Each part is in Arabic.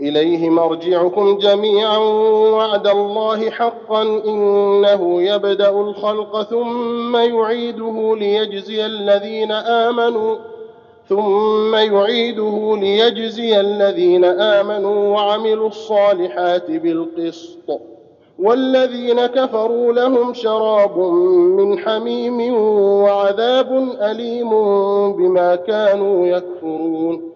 إليه مرجعكم جميعا وعد الله حقا إنه يبدأ الخلق ثم يعيده ليجزي الذين آمنوا ثم يعيده ليجزي الذين آمنوا وعملوا الصالحات بالقسط. والذين كفروا لهم شراب من حميم وعذاب أليم بما كانوا يكفرون.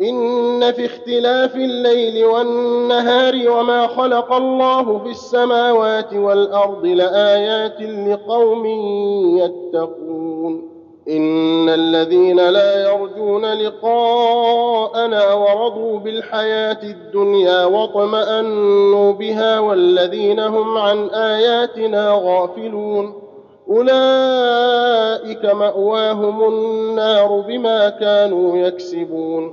إن في اختلاف الليل والنهار وما خلق الله في السماوات والأرض لآيات لقوم يتقون. إن الذين لا يرجون لقاءنا ورضوا بالحياة الدنيا واطمأنوا بها والذين هم عن آياتنا غافلون. أولئك مأواهم النار بما كانوا يكسبون.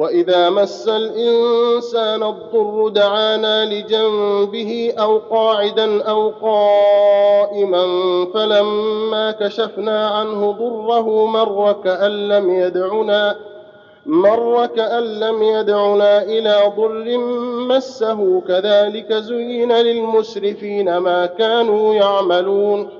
واذا مس الانسان الضر دعانا لجنبه أو قاعدا أو قائما فلما كشفنا عنه ضره مر كان لم يدعنا مر كأن لم يدعنا إلى ضر مسه كذلك زين للمسرفين ما كانوا يعملون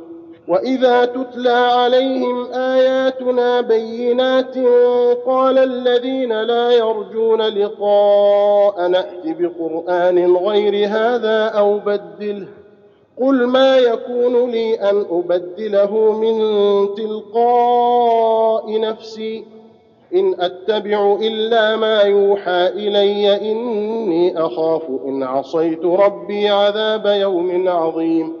واذا تتلى عليهم اياتنا بينات قال الذين لا يرجون لقاء نات بقران غير هذا أو بدله قل ما يكون لي ان ابدله من تلقاء نفسي ان اتبع الا ما يوحى الي اني اخاف ان عصيت ربي عذاب يوم عظيم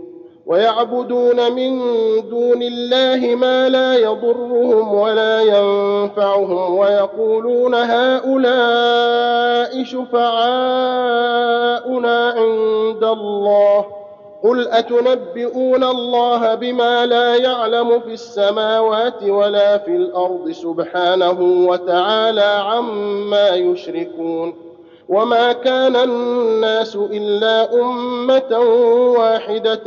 ويعبدون من دون الله ما لا يضرهم ولا ينفعهم ويقولون هؤلاء شفعاؤنا عند الله قل أتنبئون الله بما لا يعلم في السماوات ولا في الأرض سبحانه وتعالى عما يشركون وما كان الناس الا امه واحدة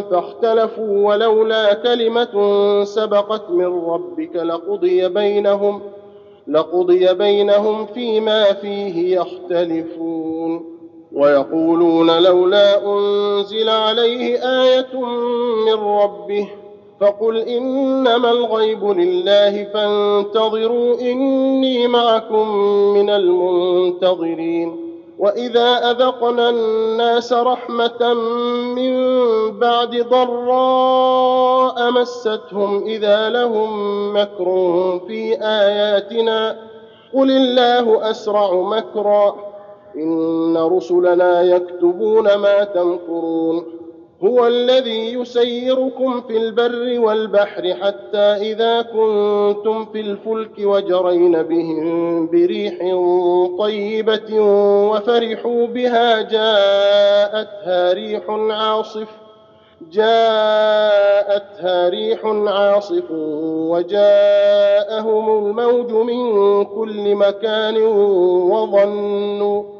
فاختلفوا ولولا كلمه سبقت من ربك لقضي بينهم لقضي بينهم فيما فيه يختلفون ويقولون لولا انزل عليه إيه من ربه فقل إنما الغيب لله فانتظروا إني معكم من المنتظرين وإذا أذقنا الناس رحمة من بعد ضراء مستهم إذا لهم مكر في آياتنا قل الله أسرع مكرا إن رسلنا يكتبون ما تمكرون هو الذي يسيركم في البر والبحر حتى إذا كنتم في الفلك وجرين بهم بريح طيبة وفرحوا بها جاءتها ريح عاصف جاءتها ريح عاصف وجاءهم الموج من كل مكان وظنوا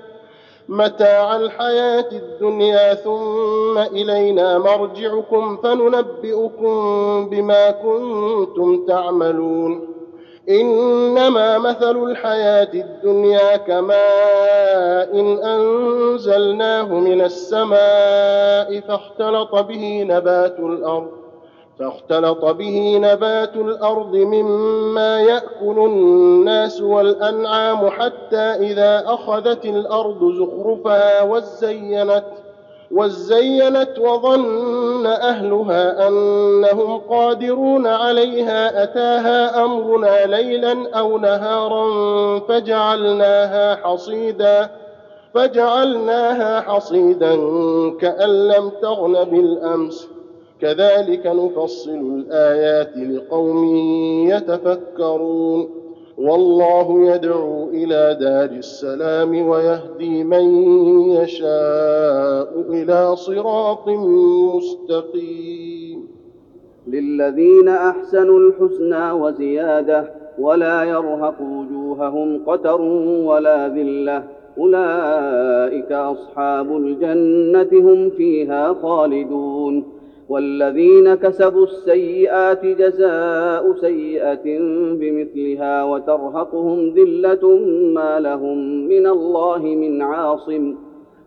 متاع الحياة الدنيا ثم إلينا مرجعكم فننبئكم بما كنتم تعملون. إنما مثل الحياة الدنيا كماء إن أنزلناه من السماء فاختلط به نبات الأرض. فاختلط به نبات الأرض مما يأكل الناس والأنعام حتى إذا أخذت الأرض زخرفها وزينت وزينت وظن أهلها أنهم قادرون عليها أتاها أمرنا ليلا أو نهارا فجعلناها حصيدا فجعلناها حصيدا كأن لم تغن بالأمس. كذلك نفصل الآيات لقوم يتفكرون. والله يدعو إلى دار السلام ويهدي من يشاء إلى صراط مستقيم. للذين أحسنوا الحسنى وزيادة ولا يرهق وجوههم قتر ولا ذلة. أولئك أصحاب الجنة هم فيها خالدون. والذين كسبوا السيئات جزاء سيئة بمثلها وترهقهم ذلة ما لهم من الله من عاصم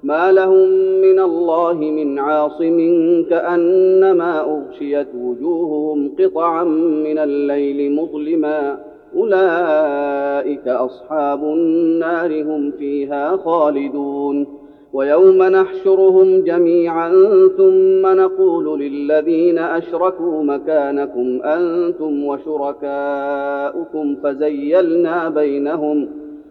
ما لهم من الله من عاصم كأنما أغشيت وجوههم قطعا من الليل مظلما. أولئك أصحاب النار هم فيها خالدون. ويوم نحشرهم جميعا ثم نقول للذين أشركوا مكانكم أنتم وشركاؤكم فزيلنا بينهم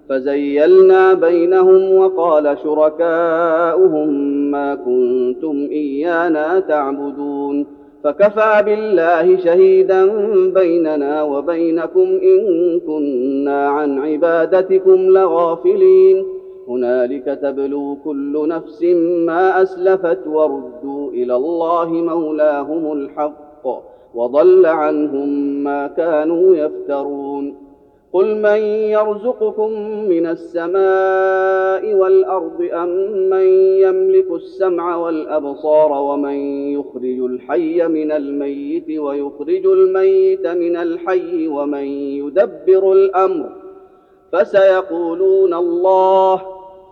فزيلنا بينهم وقال شركاؤهم ما كنتم إيانا تعبدون. فكفى بالله شهيدا بيننا وبينكم إن كنا عن عبادتكم لغافلين. هنالك تبلو كل نفس ما أسلفت وردوا إلى الله مولاهم الحق وضل عنهم ما كانوا يفترون. قل من يرزقكم من السماء والأرض أم من يملك السمع والأبصار ومن يخرج الحي من الميت ويخرج الميت من الحي ومن يدبر الأمر فسيقولون الله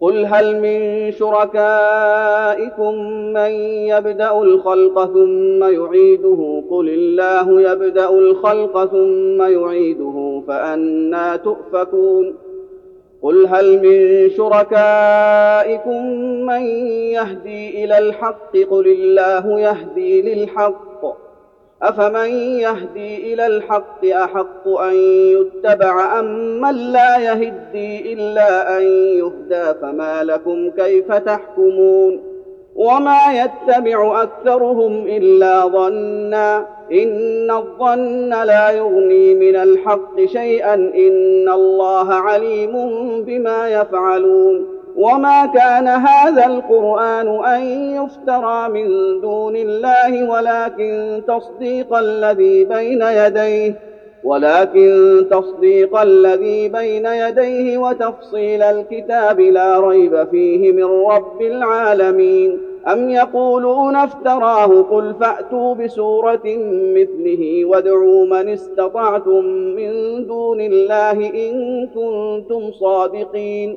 قل هل من شركائكم من يبدا الخلق ثم يعيده؟ قل الله يبدا الخلق ثم يعيده فانى تؤفكون. قل هل من شركائكم من يهدي إلى الحق؟ قل الله يهدي للحق. افمن يهدي إلى الحق احق ان يتبع ام من لا يهدي الا ان يهدى فما لكم كيف تحكمون وما يتبع اكثرهم الا ظنا ان الظن لا يغني من الحق شيئا ان الله عليم بما يفعلون وما كان هذا القران ان يفترى من دون الله ولكن تصديق الذي بين يديه ولكن تصديق الذي بين يديه وتفصيل الكتاب لا ريب فيه من رب العالمين. أم يقولون افتراه قل فأتوا بسورة مثله وادعوا من استطعتم من دون الله إن كنتم صادقين.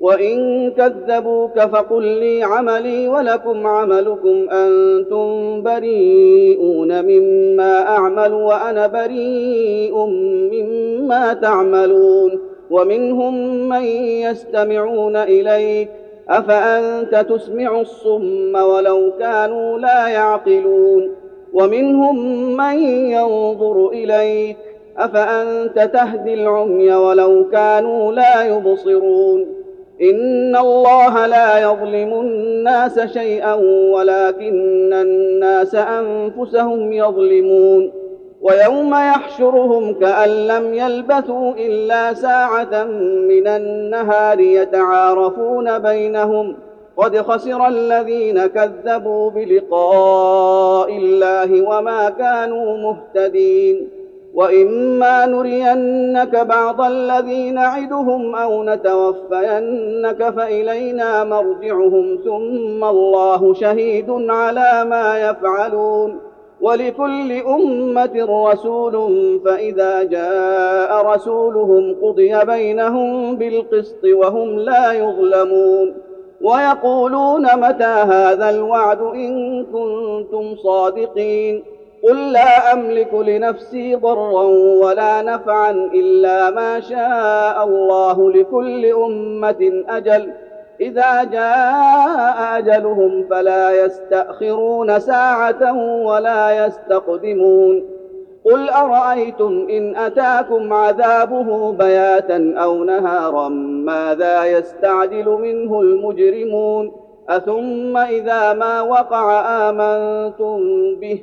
وان كذبوك فقل لي عملي ولكم عملكم أنتم بريئون مما اعمل وأنا بريء مما تعملون ومنهم من يستمعون اليك افانت تسمع الصم ولو كانوا لا يعقلون ومنهم من ينظر اليك افانت تهدي العمي ولو كانوا لا يبصرون إن الله لا يظلم الناس شيئا ولكن الناس أنفسهم يظلمون ويوم يحشرهم كأن لم يلبثوا إلا ساعة من النهار يتعارفون بينهم قد خسر الذين كذبوا بلقاء الله وما كانوا مهتدين وإما نرينك بعض الذي نعدهم أو نتوفينك فإلينا مرجعهم ثم الله شهيد على ما يفعلون ولكل أمة رسول فإذا جاء رسولهم قضي بينهم بالقسط وهم لا يظلمون ويقولون متى هذا الوعد إن كنتم صادقين قل لا املك لنفسي ضرا ولا نفعا الا ما شاء الله لكل امه أجل اذا جاء اجلهم فلا يستاخرون ساعه ولا يستقدمون قل ارايتم ان اتاكم عذابه بياتا أو نهارا ماذا يستعجل منه المجرمون اثم اذا ما وقع امنتم به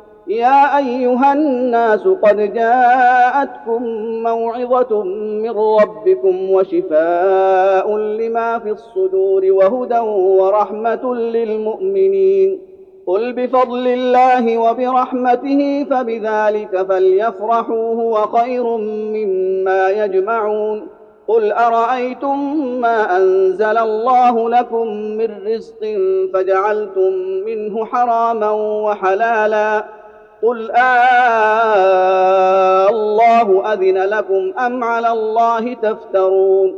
يا أيها الناس قد جاءتكم موعظة من ربكم وشفاء لما في الصدور وهدى ورحمة للمؤمنين. قل بفضل الله وبرحمته فبذلك فليفرحوا هو خير مما يجمعون. قل أرأيتم ما أنزل الله لكم من رزق فجعلتم منه حراما وحلالا قل آه الله اذن لكم ام على الله تفترون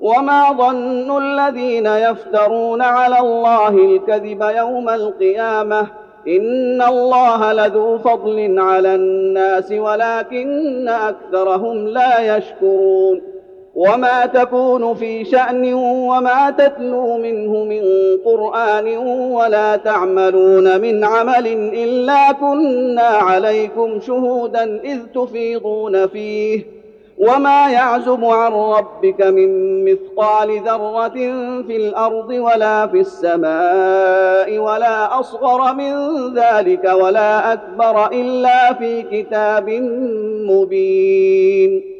وما ظن الذين يفترون على الله الكذب يوم القيامه ان الله لذو فضل على الناس ولكن اكثرهم لا يشكرون وما تكون في شان وما تتلو منه من قران ولا تعملون من عمل الا كنا عليكم شهودا اذ تفيضون فيه. وما يعزب عن ربك من مثقال ذره في الأرض ولا في السماء ولا اصغر من ذلك ولا اكبر الا في كتاب مبين.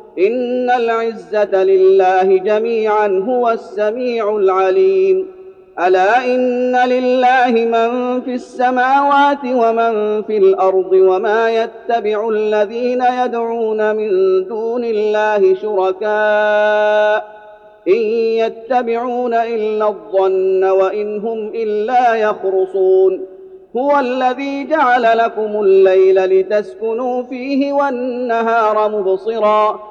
إن العزة لله جميعا هو السميع العليم. ألا إن لله من في السماوات ومن في الأرض وما يتبع الذين يدعون من دون الله شركاء. إن يتبعون إلا الظن وإن هم إلا يخرصون. هو الذي جعل لكم الليل لتسكنوا فيه والنهار مبصرا.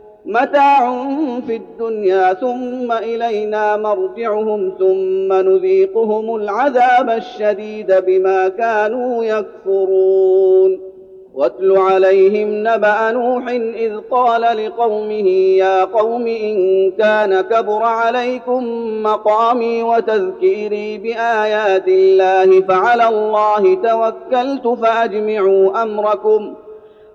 متاع في الدنيا ثم إلينا مرجعهم ثم نذيقهم العذاب الشديد بما كانوا يكفرون. واتل عليهم نبأ نوح إذ قال لقومه يا قوم إن كان كبر عليكم مقامي وتذكيري بآيات الله فعلى الله توكلت فأجمعوا أمركم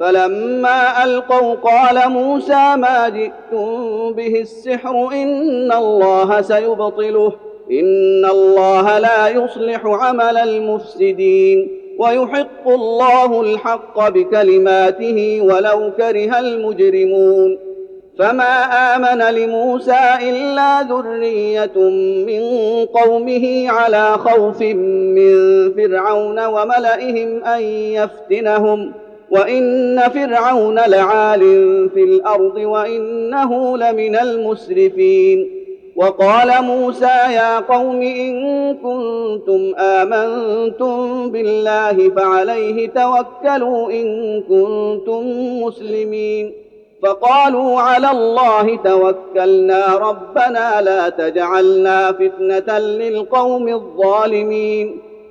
فلما ألقوا قال موسى ما جئتم به السحر إن الله سيبطله إن الله لا يصلح عمل المفسدين ويحق الله الحق بكلماته ولو كره المجرمون. فما آمن لموسى إلا ذرية من قومه على خوف من فرعون وملئهم أن يفتنهم. وان فرعون لعال في الأرض وانه لمن المسرفين وقال موسى يا قوم ان كنتم امنتم بالله فعليه توكلوا ان كنتم مسلمين فقالوا على الله توكلنا ربنا لا تجعلنا فتنه للقوم الظالمين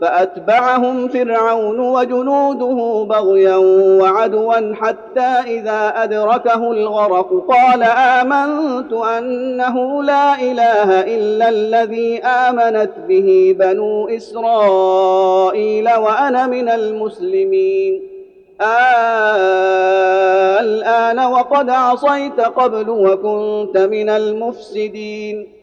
فأتبعهم فرعون وجنوده بغيا وعدوا حتى إذا أدركه الغرق قال آمنت أنه لا إله إلا الذي آمنت به بنو إسرائيل وأنا من المسلمين. آه الآن وقد عصيت قبل وكنت من المفسدين.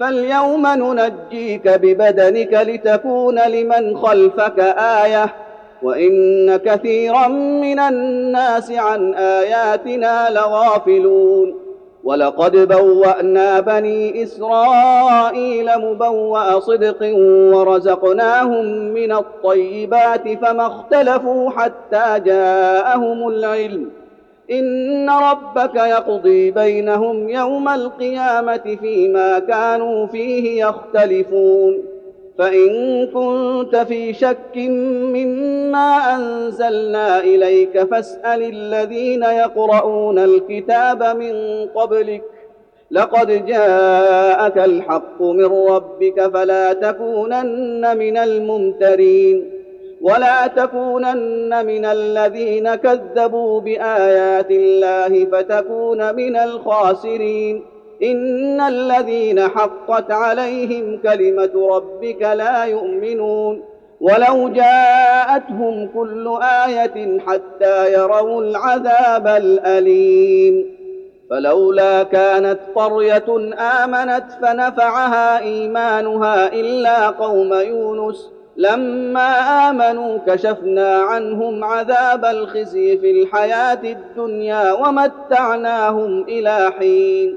فاليوم ننجيك ببدنك لتكون لمن خلفك آية وإن كثيرا من الناس عن آياتنا لغافلون. ولقد بوأنا بني إسرائيل مبوأ صدق ورزقناهم من الطيبات فما اختلفوا حتى جاءهم العلم. إن ربك يقضي بينهم يوم القيامة فيما كانوا فيه يختلفون. فإن كنت في شك مما أنزلنا إليك فاسأل الذين يقرؤون الكتاب من قبلك. لقد جاءك الحق من ربك فلا تكونن من الممترين. ولا تكونن من الذين كذبوا بآيات الله فتكون من الخاسرين. إن الذين حقت عليهم كلمة ربك لا يؤمنون. ولو جاءتهم كل آية حتى يروا العذاب الأليم. فلولا كانت قرية آمنت فنفعها إيمانها إلا قوم يونس. لما آمنوا كشفنا عنهم عذاب الخزي في الحياة الدنيا ومتعناهم إلى حين.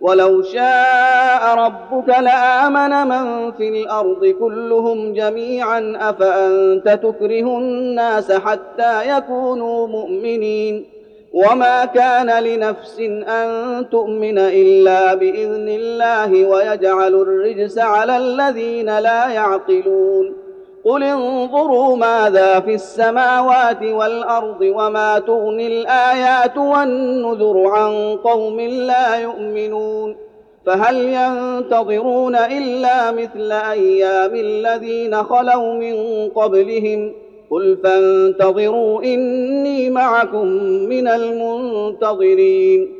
ولو شاء ربك لآمن من في الأرض كلهم جميعا أفأنت تكره الناس حتى يكونوا مؤمنين؟ وما كان لنفس أن تؤمن إلا بإذن الله ويجعل الرجس على الذين لا يعقلون. قل انظروا ماذا في السماوات والارض وما تغني الايات والنذر عن قوم لا يؤمنون فهل ينتظرون الا مثل أيام الذين خلوا من قبلهم قل فانتظروا اني معكم من المنتظرين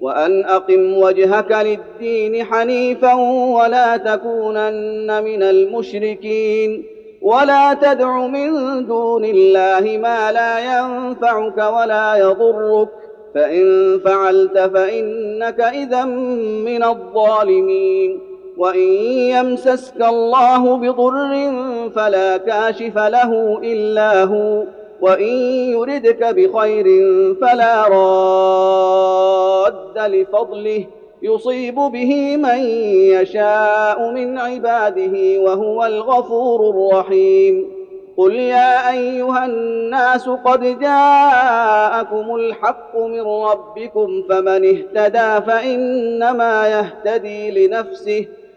وأن أقم وجهك للدين حنيفا ولا تكونن من المشركين ولا تدع من دون الله ما لا ينفعك ولا يضرك فإن فعلت فإنك إذا من الظالمين وإن يمسسك الله بضر فلا كاشف له إلا هو وإن يردك بخير فلا راد لفضله يصيب به من يشاء من عباده وهو الغفور الرحيم. قل يا أيها الناس قد جاءكم الحق من ربكم فمن اهتدى فإنما يهتدي لنفسه.